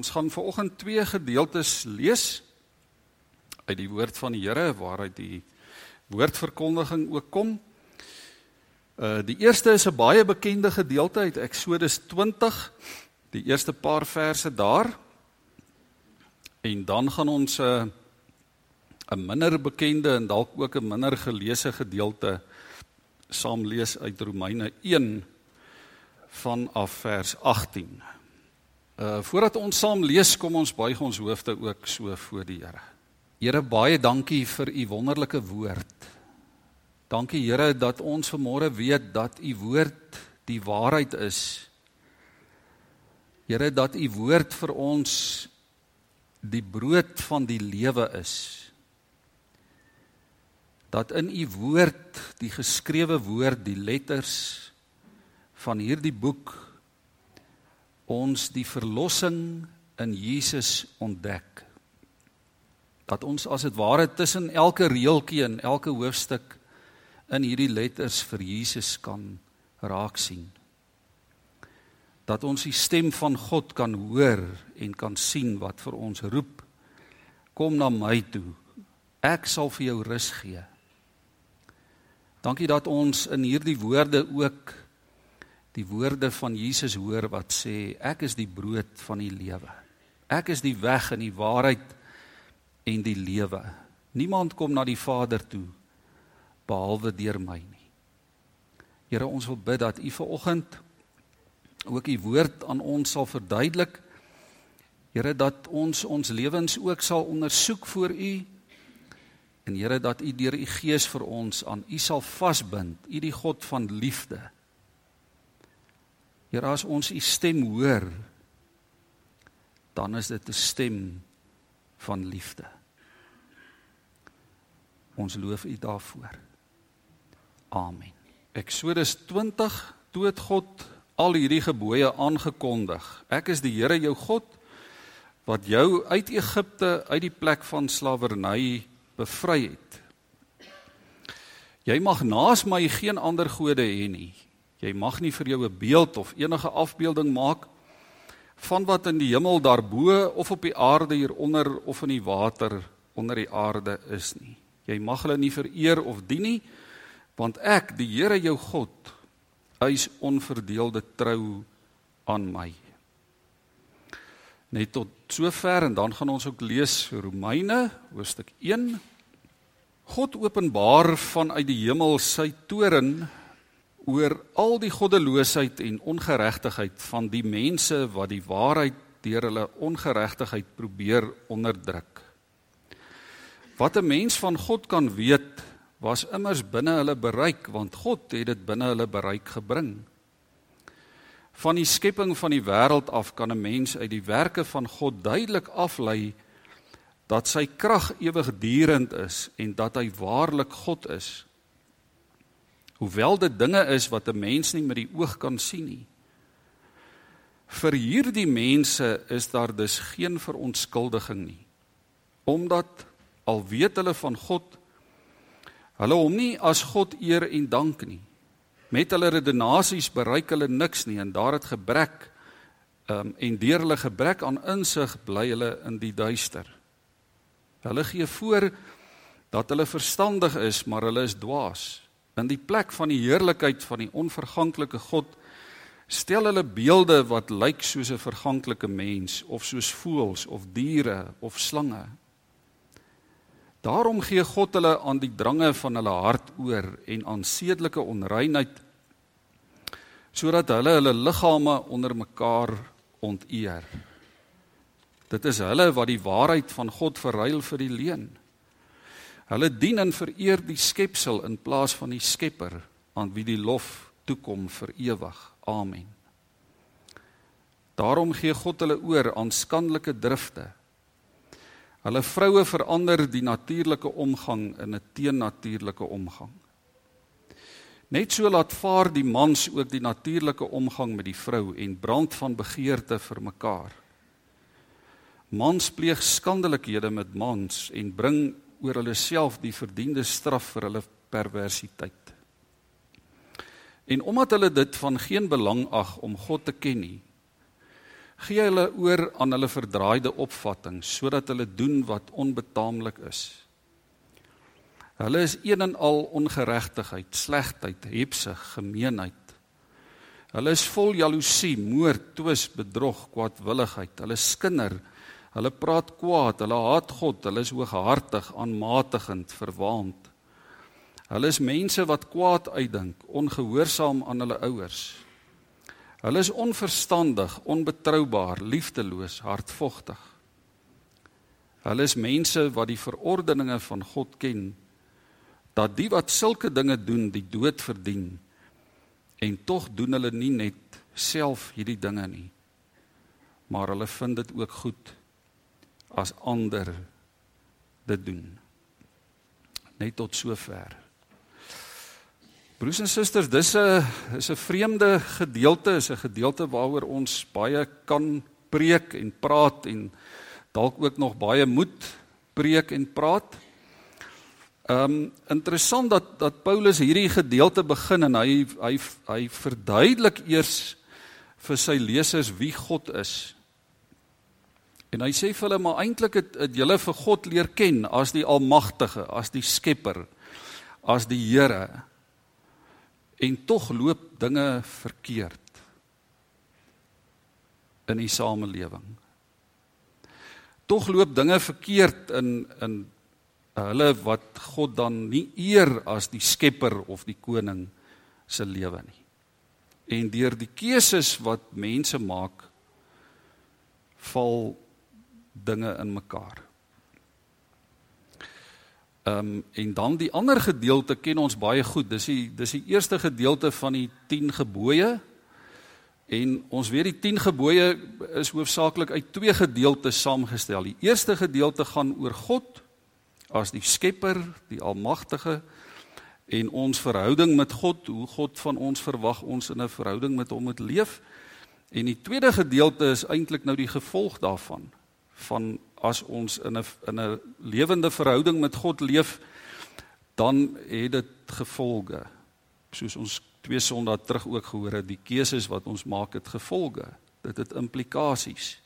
Ons gaan vanoggend twee gedeeltes lees uit die woord van die Here waaruit die woordverkondiging ook kom. Uh die eerste is 'n baie bekende gedeelte uit Eksodus 20, die eerste paar verse daar. En dan gaan ons 'n uh, 'n minder bekende en dalk ook 'n minder geleesde gedeelte saam lees uit Romeine 1 vanaf vers 18. Uh voordat ons saam lees, kom ons buig ons hoofde ook so voor die Here. Here, baie dankie vir u wonderlike woord. Dankie Here dat ons vanmôre weet dat u woord die waarheid is. Here dat u woord vir ons die brood van die lewe is. Dat in u woord, die geskrewe woord, die letters van hierdie boek ons die verlossing in Jesus ontdek. Dat ons as dit ware tussen elke reeltjie en elke hoofstuk in hierdie letters vir Jesus kan raak sien. Dat ons die stem van God kan hoor en kan sien wat vir ons roep. Kom na my toe. Ek sal vir jou rus gee. Dankie dat ons in hierdie woorde ook die woorde van Jesus hoor wat sê ek is die brood van die lewe. Ek is die weg en die waarheid en die lewe. Niemand kom na die Vader toe behalwe deur my nie. Here ons wil bid dat U vanoggend ook U woord aan ons sal verduidelik. Here dat ons ons lewens ook sal ondersoek voor U en Here dat U deur U Gees vir ons aan U sal vasbind. U die God van liefde. Here as ons u stem hoor dan is dit 'n stem van liefde. Ons loof u daarvoor. Amen. Eksodus 20 toe het God al hierdie gebooie aangekondig. Ek is die Here jou God wat jou uit Egipte uit die plek van slawerny bevry het. Jy mag naas my geen ander gode hê nie. Jy mag nie vir jou 'n beeld of enige afbeelding maak van wat in die hemel daarbo of op die aarde hieronder of in die water onder die aarde is nie. Jy mag hulle nie vereer of dien nie, want ek, die Here jou God, eis onverdeelde trou aan my. Net tot sover en dan gaan ons ook lees Romeine hoofstuk 1. God openbaar vanuit die hemel sy toren oor al die goddeloosheid en ongeregtigheid van die mense wat die waarheid deur hulle ongeregtigheid probeer onderdruk. Wat 'n mens van God kan weet, was immers binne hulle bereik want God het dit binne hulle bereik gebring. Van die skepping van die wêreld af kan 'n mens uit die werke van God duidelik aflei dat sy krag ewigdurend is en dat hy waarlik God is hoewel dit dinge is wat 'n mens nie met die oog kan sien nie. Vir hierdie mense is daar dus geen verontskuldiging nie. Omdat al weet hulle van God, hulle hom nie as God eer en dank nie. Met hulle redenasies bereik hulle niks nie en daar het gebrek um, en deur hulle gebrek aan insig bly hulle in die duister. Hulle gee voor dat hulle verstandig is, maar hulle is dwaas. In die plek van die heerlikheid van die onverganklike God stel hulle beelde wat lyk soos 'n verganklike mens of soos voëls of diere of slange. Daarom gee God hulle aan die drange van hulle hart oor en aan sedelike onreinheid sodat hulle hulle liggame onder mekaar onteer. Dit is hulle wat die waarheid van God verruil vir die leuen. Hulle dien en vereer die skepsel in plaas van die Skepper aan wie die lof toekom vir ewig. Amen. Daarom gee God hulle oor aan skandelike drifte. Hulle vroue verander die natuurlike omgang in 'n teennatuurlike omgang. Net so laat vaar die mans ook die natuurlike omgang met die vrou en brand van begeerte vir mekaar. Mans pleeg skandelikhede met mans en bring oor hulle self die verdiende straf vir hulle perversiteit. En omdat hulle dit van geen belang ag om God te ken nie, Gee hulle oor aan hulle verdraaide opvatting sodat hulle doen wat onbetaamlik is. Hulle is een en al ongeregtigheid, slegheid, hebsig, gemeenheid. Hulle is vol jaloesie, moord, twis, bedrog, kwaadwilligheid. Hulle skinder. Hulle praat kwaad, hulle haat God, hulle is hooghartig, aanmatigend, verwaand. Hulle is mense wat kwaad uitdink, ongehoorsaam aan hulle ouers. Hulle is onverstandig, onbetroubaar, liefdeloos, hardvogtig. Hulle is mense wat die verordeninge van God ken dat die wat sulke dinge doen die dood verdien en tog doen hulle nie net self hierdie dinge nie maar hulle vind dit ook goed as ander dit doen net tot sover Broers en susters, dis 'n is 'n vreemde gedeelte, is 'n gedeelte waaroor ons baie kan preek en praat en dalk ook nog baie moet preek en praat. Ehm um, interessant dat dat Paulus hierdie gedeelte begin en hy hy hy verduidelik eers vir sy lesers wie God is. En hy sê vir hulle maar eintlik het, het julle vir God leer ken as die almagtige, as die skepper, as die Here en tog loop dinge verkeerd in die samelewing. Tog loop dinge verkeerd in in hulle wat God dan nie eer as die skepper of die koning se lewe nie. En deur die keuses wat mense maak val dinge in mekaar. Ehm um, en dan die ander gedeelte ken ons baie goed. Dis die dis die eerste gedeelte van die 10 gebooie. En ons weet die 10 gebooie is hoofsaaklik uit twee gedeeltes saamgestel. Die eerste gedeelte gaan oor God as die Skepper, die Almagtige en ons verhouding met God, hoe God van ons verwag ons in 'n verhouding met hom moet leef. En die tweede gedeelte is eintlik nou die gevolg daarvan van as ons in 'n in 'n lewende verhouding met God leef, dan het dit gevolge. Soos ons twee Sondae terug ook gehoor het, die keuses wat ons maak het gevolge. Dit het implikasies.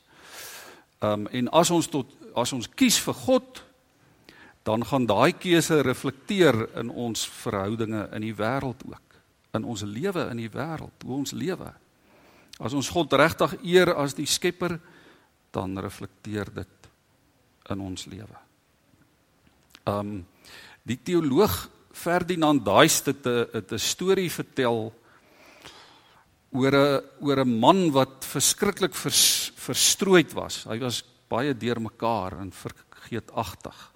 Ehm um, en as ons tot as ons kies vir God, dan gaan daai keuse reflekteer in ons verhoudinge in die wêreld ook, in ons lewe in die wêreld, hoe ons lewe. As ons God regtig eer as die Skepper, dan reflekteer dit in ons lewe. Um die teoloog Ferdinand Daist het 'n 'n storie vertel oor 'n oor 'n man wat verskriklik vers, verstrooid was. Hy was baie deurmekaar en vergeetagtig.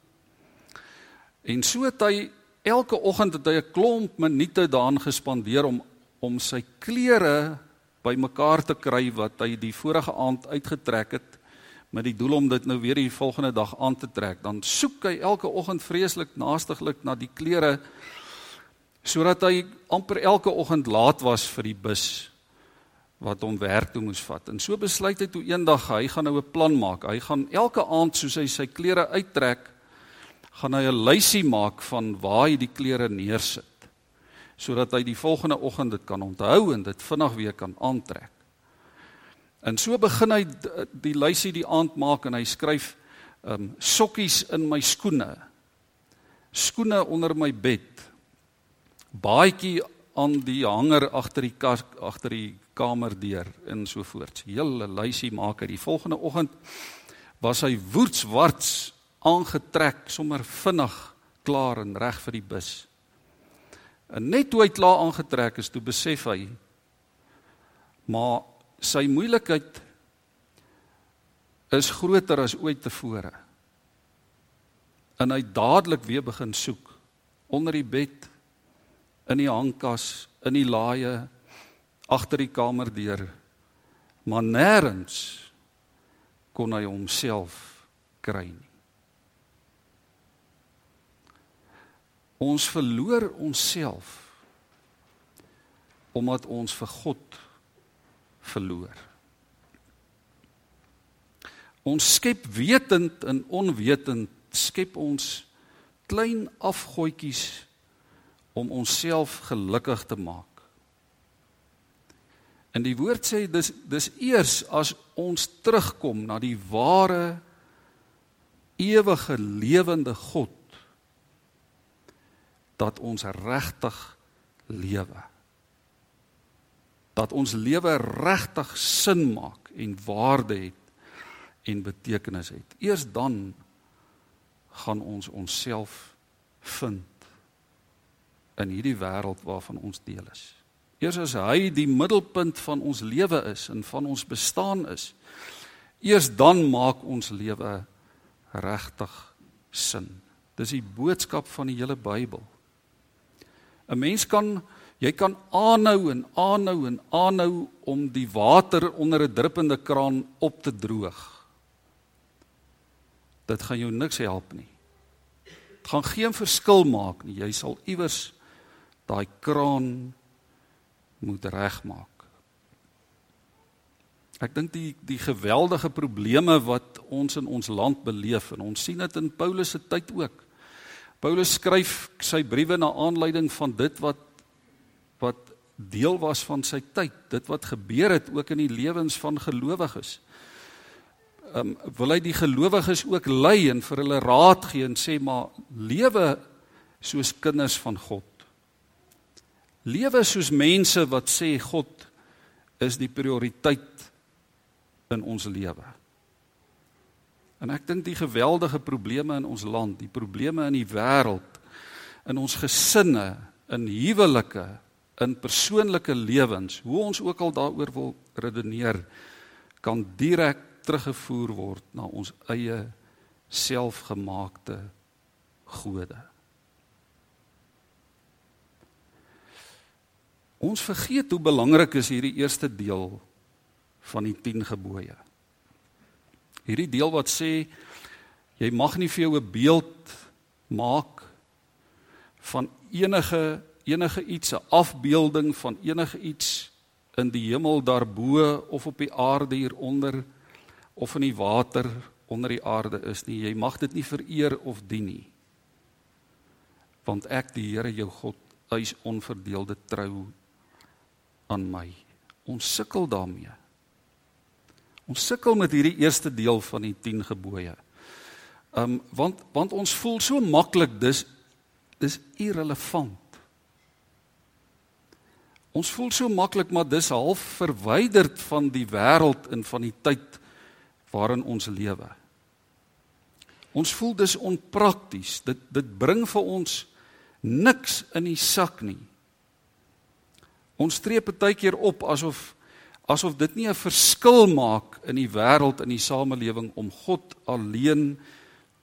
En so het hy elke oggend het hy 'n klomp minute daaraan gespandeer om om sy klere bymekaar te kry wat hy die vorige aand uitgetrek het met die doel om dit nou weer die volgende dag aan te trek, dan soek hy elke oggend vreeslik naastiglik na die klere sodat hy amper elke oggend laat was vir die bus wat hom werk toe moes vat. En so besluit hy toe eendag hy gaan nou 'n plan maak. Hy gaan elke aand soos hy sy klere uittrek, gaan hy 'n lysie maak van waar hy die klere neersit sodat hy die volgende oggend dit kan onthou en dit vinnig weer kan aantrek. En so begin hy die lysie die aand maak en hy skryf um sokkies in my skoene. Skoene onder my bed. Baadjie aan die hanger agter die kas agter die kamerdeur en so voort. Hele lysie maak hy die volgende oggend was hy woetswarts aangetrek sommer vinnig klaar en reg vir die bus. En net toe hy klaar aangetrek is, toe besef hy maar sy moeilikheid is groter as ooit tevore. En hy dadelik weer begin soek onder die bed, in die hangkas, in die laaie, agter die kamerdeur. Maar nêrens kon hy homself kry nie. Ons verloor onsself omdat ons vir God verloor. Ons skep wetend en onwetend skep ons klein afgoetjies om onsself gelukkig te maak. En die woord sê dis dis eers as ons terugkom na die ware ewige lewende God dat ons regtig lewe. Dat ons lewe regtig sin maak en waarde het en betekenis het. Eers dan gaan ons onsself vind in hierdie wêreld waarvan ons deel is. Eers as hy die middelpunt van ons lewe is en van ons bestaan is, eers dan maak ons lewe regtig sin. Dis die boodskap van die hele Bybel. 'n Mens kan jy kan aanhou en aanhou en aanhou om die water onder 'n druppende kraan op te droog. Dit gaan jou niks help nie. Dit gaan geen verskil maak nie. Jy sal iewers daai kraan moet regmaak. Ek dink die die geweldige probleme wat ons in ons land beleef en ons sien dit in Paulus se tyd ook. Paulus skryf sy briewe na aanleiding van dit wat wat deel was van sy tyd, dit wat gebeur het ook in die lewens van gelowiges. Ehm um, wil hy die gelowiges ook lei en vir hulle raad gee en sê maar lewe soos kinders van God. Lewe soos mense wat sê God is die prioriteit in ons lewe. En ek dink die geweldige probleme in ons land, die probleme in die wêreld, in ons gesinne, in huwelike, in persoonlike lewens, hoe ons ook al daaroor wil redeneer, kan direk teruggevoer word na ons eie selfgemaakte gode. Ons vergeet hoe belangrik is hierdie eerste deel van die 10 gebooie. Hierdie deel wat sê jy mag nie vir jou 'n beeld maak van enige enige iets 'n afbeelding van enige iets in die hemel daarbo of op die aarde hieronder of in die water onder die aarde is nie jy mag dit nie vereer of dien nie want ek die Here jou God eis onverdeelde trou aan my ons sukkel daarmee Ons sukkel met hierdie eerste deel van die 10 gebooie. Um want want ons voel so maklik dis dis irrelevant. Ons voel so maklik maar dis half verwyderd van die wêreld en van die tyd waarin ons lewe. Ons voel dis onprakties. Dit dit bring vir ons niks in die sak nie. Ons tree baie keer op asof asof dit nie 'n verskil maak in die wêreld in die samelewing om God alleen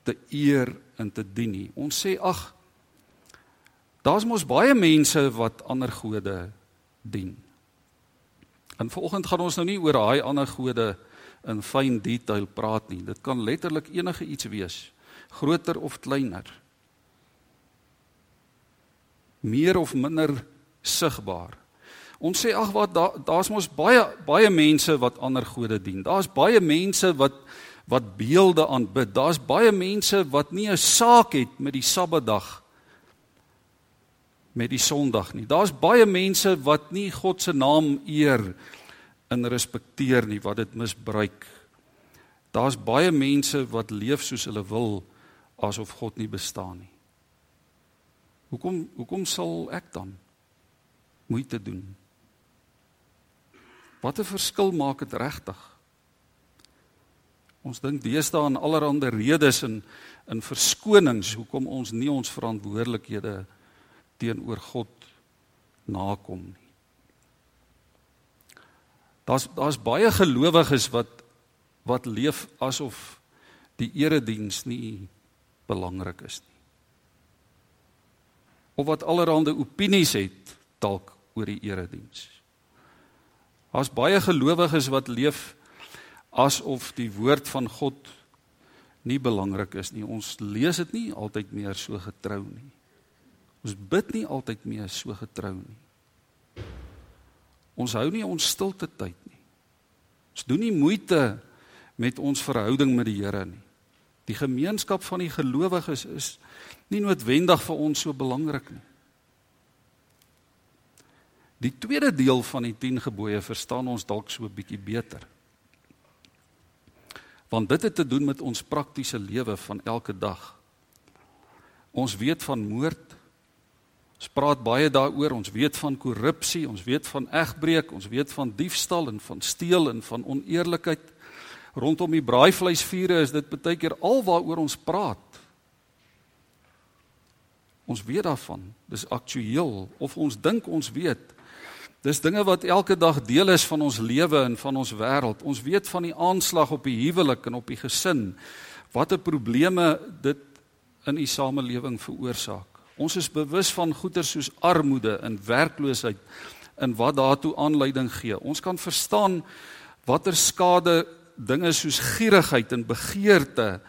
te eer en te dien nie. Ons sê ag daar's mos baie mense wat ander gode dien. En vanoggend gaan ons nou nie oor daai ander gode in fyn detail praat nie. Dit kan letterlik enige iets wees, groter of kleiner. Meer of minder sigbaar. Ons sê ag wat daar's da mos baie baie mense wat ander gode dien. Daar's baie mense wat wat beelde aanbid. Daar's baie mense wat nie 'n saak het met die Sabbatdag met die Sondag nie. Daar's baie mense wat nie God se naam eer en respekteer nie, wat dit misbruik. Daar's baie mense wat leef soos hulle wil asof God nie bestaan nie. Hoekom hoekom sal ek dan moeite doen? Wat 'n verskil maak dit regtig? Ons dink deesdae aan allerlei redes en in verskonings hoekom ons nie ons verantwoordelikhede teenoor God nakom nie. Daar's daar's baie gelowiges wat wat leef asof die erediens nie belangrik is nie. Of wat allerlei opinies het dalk oor die erediens. Daar's baie gelowiges wat leef asof die woord van God nie belangrik is nie. Ons lees dit nie altyd meer so getrou nie. Ons bid nie altyd meer so getrou nie. Ons hou nie ons stilte tyd nie. Ons doen nie moeite met ons verhouding met die Here nie. Die gemeenskap van die gelowiges is nie noodwendig vir ons so belangrik nie. Die tweede deel van die 10 gebooie verstaan ons dalk so 'n bietjie beter. Want dit het te doen met ons praktiese lewe van elke dag. Ons weet van moord. Ons praat baie daaroor. Ons weet van korrupsie, ons weet van egbreek, ons weet van diefstal en van steel en van oneerlikheid. Rondom die braaivleisvure is dit baie keer alwaaroor ons praat. Ons weet daarvan. Dis aktueel of ons dink ons weet. Dis dinge wat elke dag deel is van ons lewe en van ons wêreld. Ons weet van die aanslag op die huwelik en op die gesin. Watter probleme dit in die samelewing veroorsaak. Ons is bewus van goeie soos armoede en werkloosheid en wat daartoe aanleiding gee. Ons kan verstaan watter skade dinge soos gierigheid en begeerte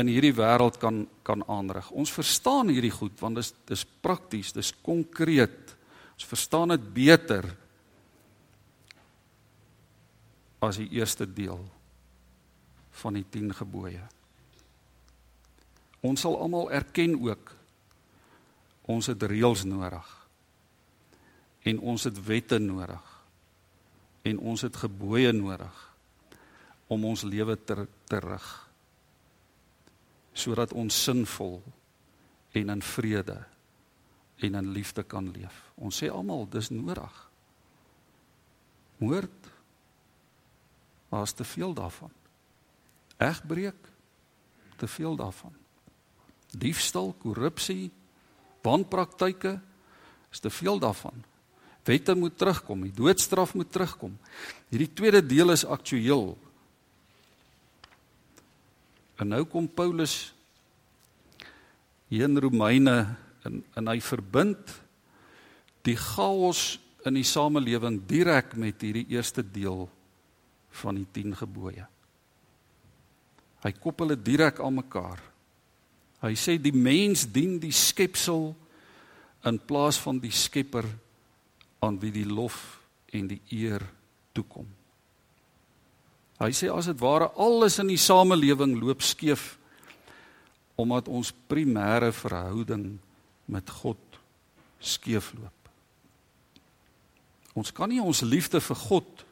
in hierdie wêreld kan kan aanrig. Ons verstaan hierdie goed want dit is dis prakties, dis konkreet. Ons verstaan dit beter as die eerste deel van die 10 gebooie. Ons sal almal erken ook ons het reëls nodig. En ons het wette nodig. En ons het gebooie nodig om ons lewe te te rig sodat ons sinvol en in vrede en in liefde kan leef. Ons sê almal dis nodig. Moord was te veel daarvan. Egbreek te veel daarvan. Diefstal, korrupsie, wanpraktyke is te veel daarvan. Wette moet terugkom, die doodstraf moet terugkom. Hierdie tweede deel is aktueel. En nou kom Paulus hier in Romeine en en hy verbind die chaos in die samelewing direk met hierdie eerste deel van die 10 gebooie. Hy koppel dit direk aan mekaar. Hy sê die mens dien die skepsel in plaas van die Skepper aan wie die lof en die eer toekom. Hy sê as dit ware alles in die samelewing loop skeef omdat ons primêre verhouding met God skeefloop. Ons kan nie ons liefde vir God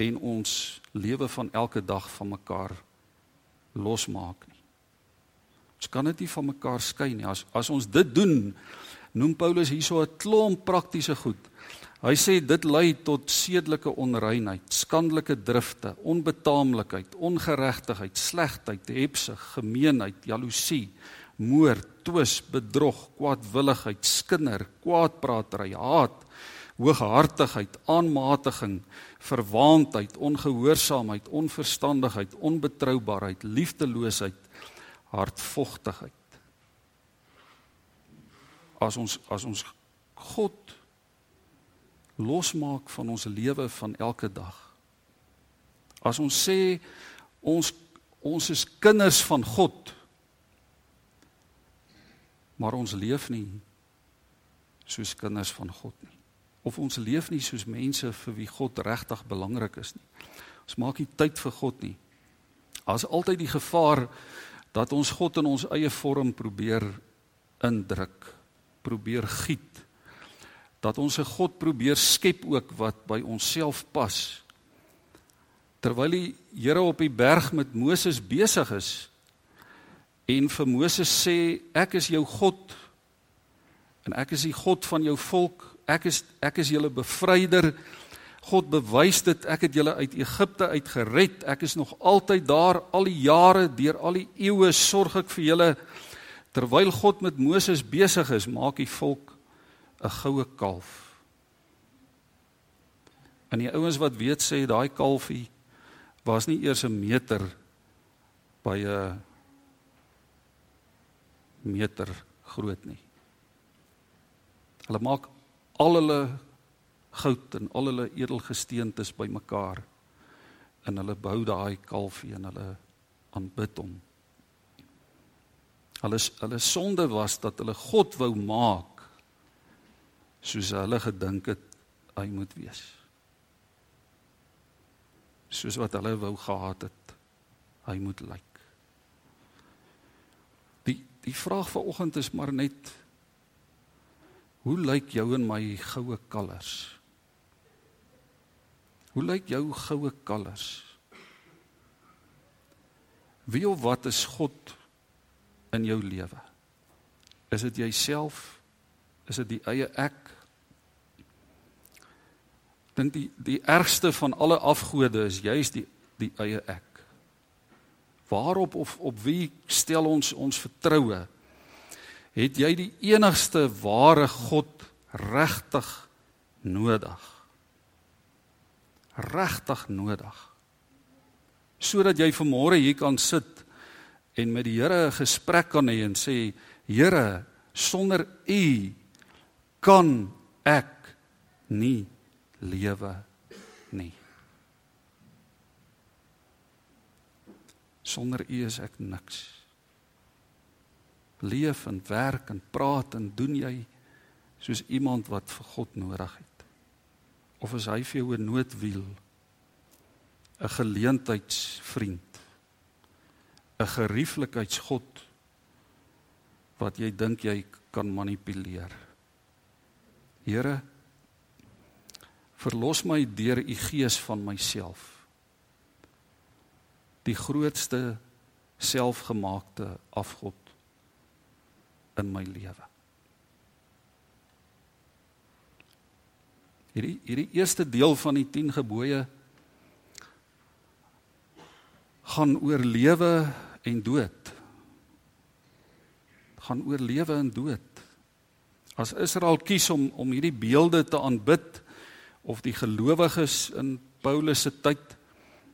en ons lewe van elke dag van mekaar losmaak. Ons kan dit nie van mekaar skei nie. As as ons dit doen, noem Paulus hierso 'n klomp praktiese goed. Hy sê dit lei tot sedelike onreinheid, skandelike drifte, onbetaamlikheid, ongeregtigheid, slegheid, hebsug, gemeenheid, jaloesie, moord, twis, bedrog, kwaadwilligheid, skinder, kwaadpraatery, haat, hooghartigheid, aanmatiging, verwaandheid, ongehoorsaamheid, onverstandigheid, onbetroubaarheid, liefdeloosheid, hardvogtigheid. As ons as ons God losmaak van ons lewe van elke dag. As ons sê ons ons is kinders van God, maar ons leef nie soos kinders van God nie. Of ons leef nie soos mense vir wie God regtig belangrik is nie. Ons maak nie tyd vir God nie. Daar's altyd die gevaar dat ons God in ons eie vorm probeer indruk, probeer giet. Dat ons 'n God probeer skep ook wat by onsself pas. Terwyl die Here op die berg met Moses besig is en vir Moses sê ek is jou God en ek is die God van jou volk ek is ek is julle bevryder God bewys dit ek het julle uit Egipte uit gered ek is nog altyd daar al die jare deur al die eeue sorg ek vir julle. Terwyl God met Moses besig is maak die volk 'n goue kalf. En die ouens wat weet sê daai kalfie was nie eers 'n meter by 'n meter groot nie. Hulle maak al hulle goud en al hulle edelgesteentes bymekaar en hulle bou daai kalfie en hulle aanbid hom. Hulle hulle sonde was dat hulle God wou maak soos hulle gedink het hy moet wees. Soos wat hulle wou gehad het hy moet lyk. Die vraag vanoggend is maar net Hoe lyk jou en my goue kalvers? Hoe lyk jou goue kalvers? Wie of wat is God in jou lewe? Is dit jouself? Is dit die eie ek? Dink die die ergste van alle afgode is juis die die eie ek. Waarop of op wie stel ons ons vertroue? het jy die enigste ware God regtig nodig. Regtig nodig. Sodat jy vanmôre hier kan sit en met die Here 'n gesprek kan hê en sê Here, sonder U kan ek nie lewe nie. Sonder U is ek niks leef en werk en praat en doen jy soos iemand wat vir God nodig het? Of is hy vir jou 'n noodwiel? 'n geleentheidsvriend? 'n gerieflikheidsgod wat jy dink jy kan manipuleer? Here, verlos my deur u gees van myself. Die grootste selfgemaakte afgod in my lewe. Hierdie hierdie eerste deel van die 10 gebooie gaan oor lewe en dood. gaan oor lewe en dood. As Israel kies om om hierdie beelde te aanbid of die gelowiges in Paulus se tyd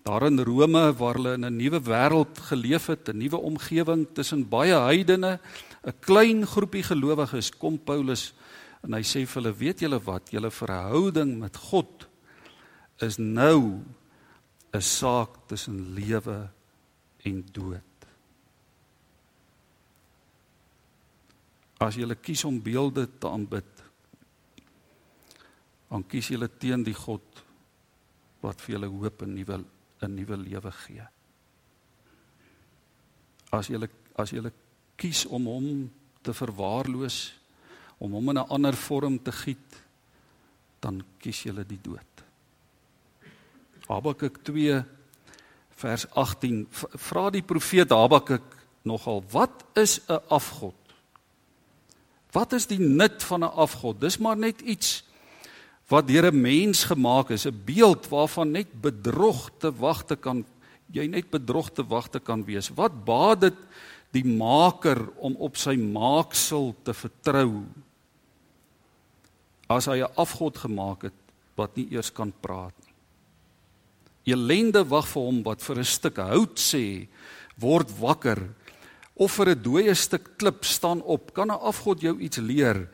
daar in Rome waar hulle in 'n nuwe wêreld geleef het, 'n nuwe omgewing tussen baie heidene, 'n klein groepie gelowiges, kom Paulus en hy sê vir hulle, weet julle wat, julle verhouding met God is nou 'n saak tussen lewe en dood. As jy kies om beelde te aanbid, dan kies jy teen die God wat vir julle hoop en nuwe 'n nuwe lewe gee. As jy as jy kies om hom te verwaarloos, om hom in 'n ander vorm te giet, dan kies jy die dood. Habakuk 2 vers 18 vra die profeet Habakuk nogal wat is 'n afgod? Wat is die nut van 'n afgod? Dis maar net iets wat deur 'n mens gemaak is, 'n beeld waarvan net bedrog te wagte kan jy net bedrog te wagte kan wees. Wat baat dit die maker om op sy maaksel te vertrou as hy 'n afgod gemaak het wat nie eers kan praat nie. Elende wag vir hom wat vir 'n stuk hout sê word wakker of vir 'n dooie stuk klip staan op. Kan 'n afgod jou iets leer?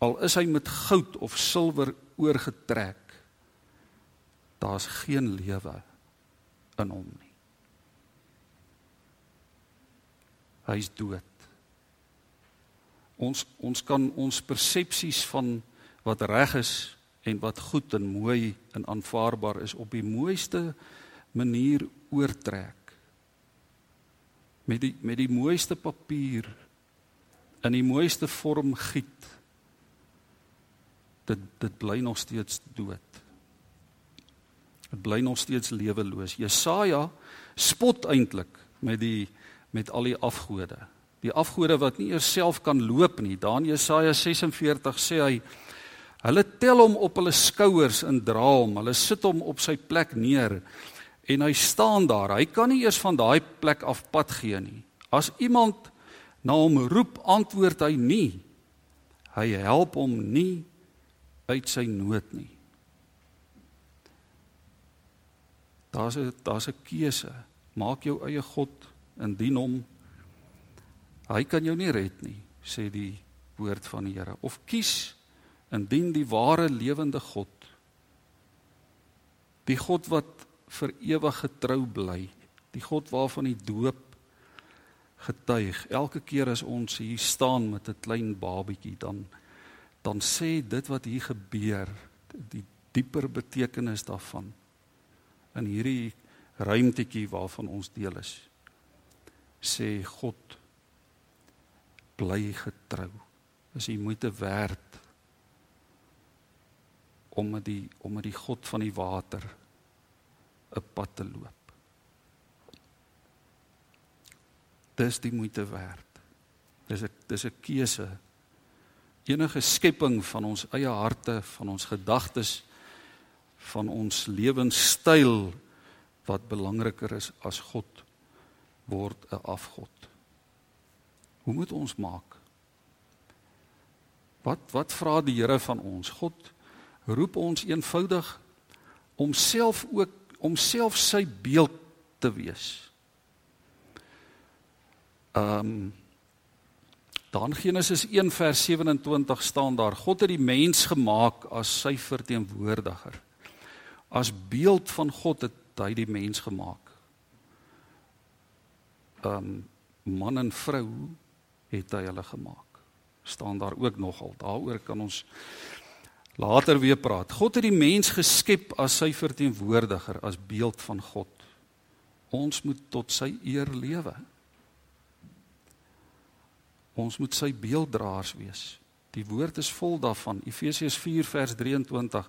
Al is hy met goud of silwer oorgetrek, daar's geen lewe in hom nie. Hy's dood. Ons ons kan ons persepsies van wat reg is en wat goed en mooi en aanvaarbaar is op die mooiste manier oortrek. Met die met die mooiste papier in die mooiste vorm giet dit dit bly nog steeds dood. Dit bly nog steeds leweloos. Jesaja spot eintlik met die met al die afgode. Die afgode wat nie eers self kan loop nie. Daar in Jesaja 46 sê hy hulle tel hom op hulle skouers en dra hom. Hulle sit hom op sy plek neer en hy staan daar. Hy kan nie eers van daai plek af pad gee nie. As iemand na hom roep, antwoord hy nie. Hy help hom nie uit sy nood nie. Daar's 'n daar's 'n keuse. Maak jou eie God en dien hom. Hy kan jou nie red nie, sê die woord van die Here. Of kies en dien die ware lewende God. Die God wat vir ewig getrou bly, die God waarvan die doop getuig. Elke keer as ons hier staan met 'n klein babatjie dan dan sê dit wat hier gebeur die dieper betekenis daarvan in hierdie ruimtetjie waarvan ons deel is sê God bly getrou is die moeite werd om met die om met die God van die water 'n pad te loop. Dis die moeite werd. Dis 'n dis 'n keuse. Enige skepping van ons eie harte, van ons gedagtes, van ons lewenstyl wat belangriker is as God word 'n afgod. Hoe moet ons maak? Wat wat vra die Here van ons? God roep ons eenvoudig om self ook om self sy beeld te wees. Ehm um, dan Genesis 1 vers 27 staan daar God het die mens gemaak as sy verteenwoordiger. As beeld van God het hy die mens gemaak. Ehm um, man en vrou het hy hulle gemaak. staan daar ook nogal. Daaroor kan ons later weer praat. God het die mens geskep as sy verteenwoordiger, as beeld van God. Ons moet tot sy eer lewe. Ons moet sy beelddraers wees. Die woord is vol daarvan. Efesiërs 4 vers 23.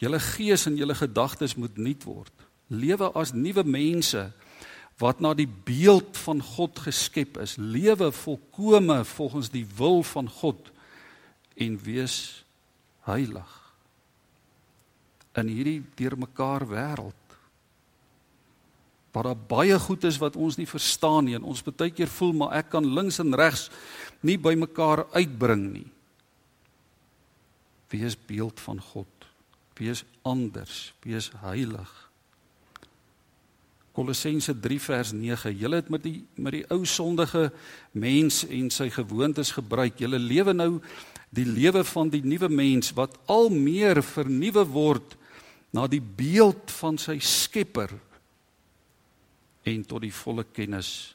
Julle gees en julle gedagtes moet nuut word. Lewe as nuwe mense wat na die beeld van God geskep is, lewe volkome volgens die wil van God en wees heilig. In hierdie deurmekaar wêreld waar daar baie goed is wat ons nie verstaan nie en ons baie keer voel maar ek kan links en regs nie by mekaar uitbring nie. Wees beeld van God. Wees anders. Wees heilig. Kolossense 3 vers 9. Julle het met die met die ou sondige mens en sy gewoontes gebruik. Julle lewe nou die lewe van die nuwe mens wat al meer vernuwe word na die beeld van sy Skepper en tot die volle kennis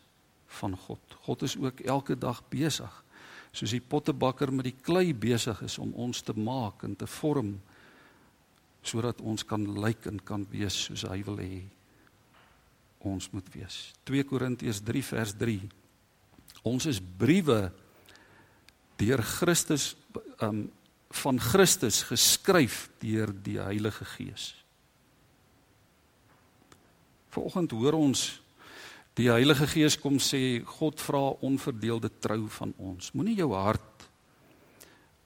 van God. God is ook elke dag besig soos die pottebakker met die klei besig is om ons te maak en te vorm sodat ons kan lyk en kan wees soos hy wil hê ons moet wees. 2 Korintiërs 3 vers 3. Ons is briewe deur Christus um van Christus geskryf deur die Heilige Gees. Vanoggend hoor ons die Heilige Gees kom sê God vra onverdeelde trou van ons. Moenie jou hart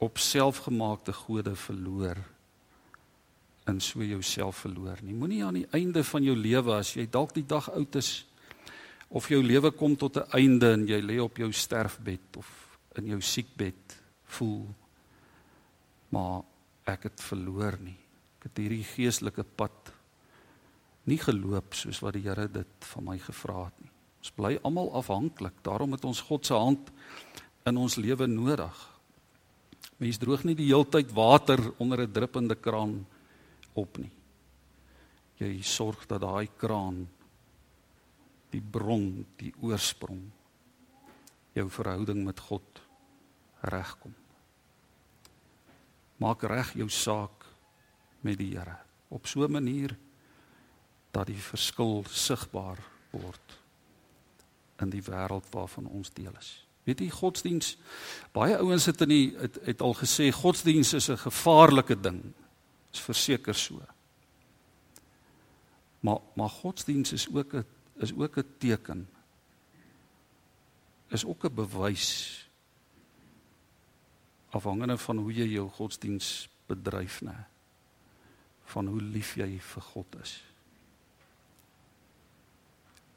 op selfgemaakte gode verloor in so jouself verloor nie. Moenie aan die einde van jou lewe as jy dalk die dag oud is of jou lewe kom tot 'n einde en jy lê op jou sterfbed of in jou siekbed voel maar ek het verloor nie. Ek het hierdie geestelike pad nie geloop soos wat die Here dit van my gevra het nie. Ons bly almal afhanklik. Daarom het ons God se hand in ons lewe nodig. Mens droog nie die heeltyd water onder 'n druppende kraan op nie. Jy sorg dat daai kraan die bron, die oorsprong jou verhouding met God regkom. Maak reg jou saak met die Here op so 'n manier dat die verskil sigbaar word in die wêreld waarvan ons deel is. Weet jy godsdiens baie ouens het in die het, het al gesê godsdiens is 'n gevaarlike ding is verseker so. Maar maar godsdiens is ook 'n is ook 'n teken. Is ook 'n bewys afhangende van hoe jy jou godsdiens bedryf, né? Van hoe lief jy vir God is.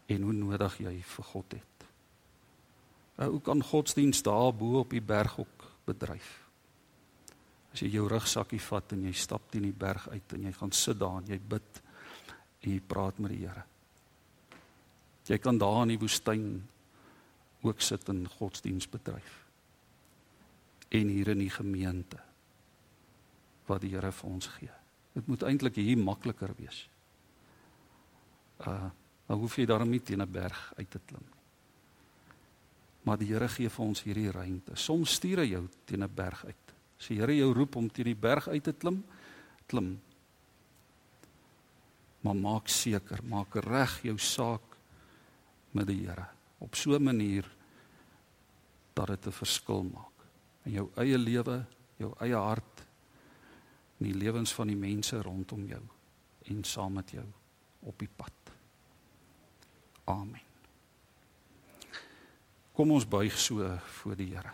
En hoe nodig jy vir God het. Nou, hoe kan godsdiens daar bo op die berg ook bedryf? As jy jou rugsakkie vat en jy stap teen die berg uit en jy gaan sit daar en jy bid en jy praat met die Here. Jy kan daar in die woestyn ook sit en godsdiens bedryf. En hier in die gemeente wat die Here vir ons gee. Dit moet eintlik hier makliker wees. Uh, maar hoef jy daarom nie teen 'n berg uit te klim nie. Maar die Here gee vir ons hierdie ruimte. Soms stuur hy jou teen 'n berg uit. As die Here jou roep om teen die berg uit te klim, klim. Maar maak seker, maak reg jou saak met die Here op so 'n manier dat dit 'n verskil maak. In jou eie lewe, jou eie hart, in die lewens van die mense rondom jou en saam met jou op die pad. Amen. Kom ons buig so voor die Here.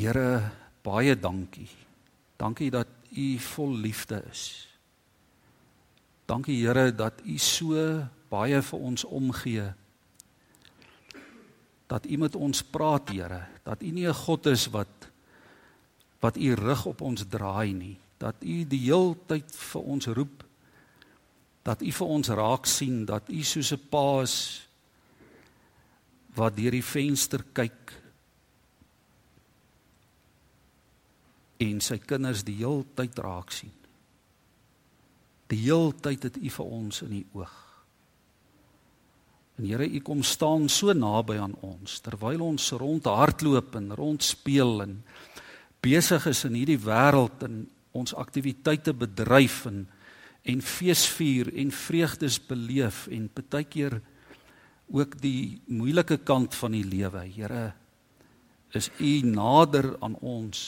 Here, baie dankie. Dankie dat U vol liefde is. Dankie Here dat U so baie vir ons omgee. Dat U met ons praat, Here, dat U nie 'n God is wat wat U rug op ons draai nie, dat U die heeltyd vir ons roep dat U vir ons raak sien dat U soos 'n pa is wat deur die venster kyk en sy kinders die heeltyd raak sien. Die heeltyd het U vir ons in die oog. En Here, U kom staan so naby aan ons terwyl ons rondhardloop en rondspeel en besig is in hierdie wêreld en ons aktiwiteite bedryf en en feesvier en vreugdes beleef en partykeer ook die moeilike kant van die lewe. Here, is U nader aan ons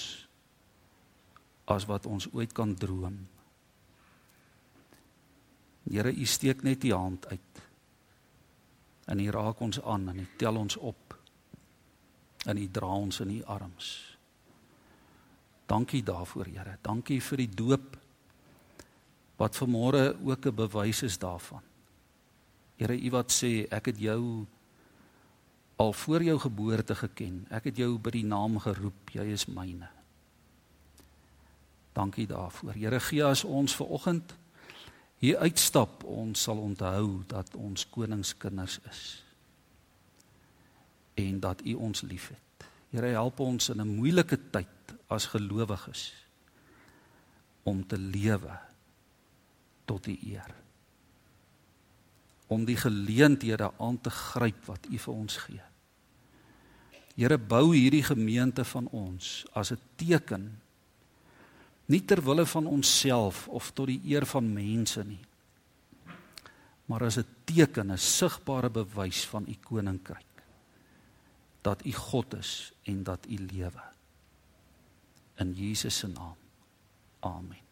as wat ons ooit kan droom. Here, U steek net U hand uit. En U raak ons aan en U tel ons op. En U dra ons in U arms. Dankie daarvoor, Here. Dankie vir die doop wat vanmôre ook 'n bewys is daarvan. Here, U wat sê ek het jou al voor jou geboorte geken. Ek het jou by die naam geroep. Jy is myne. Dankie daarvoor. Here, gee as ons ver oggend hier uitstap, ons sal onthou dat ons koningskinders is. En dat U ons liefhet. Here, help ons in 'n moeilike tyd as gelowiges om te lewe tot die eer. Om die geleenthede aan te gryp wat U vir ons gee. Here bou hierdie gemeente van ons as 'n teken nie ter wille van onsself of tot die eer van mense nie maar as 'n teken 'n sigbare bewys van u koninkryk dat u God is en dat u lewe. In Jesus se naam. Amen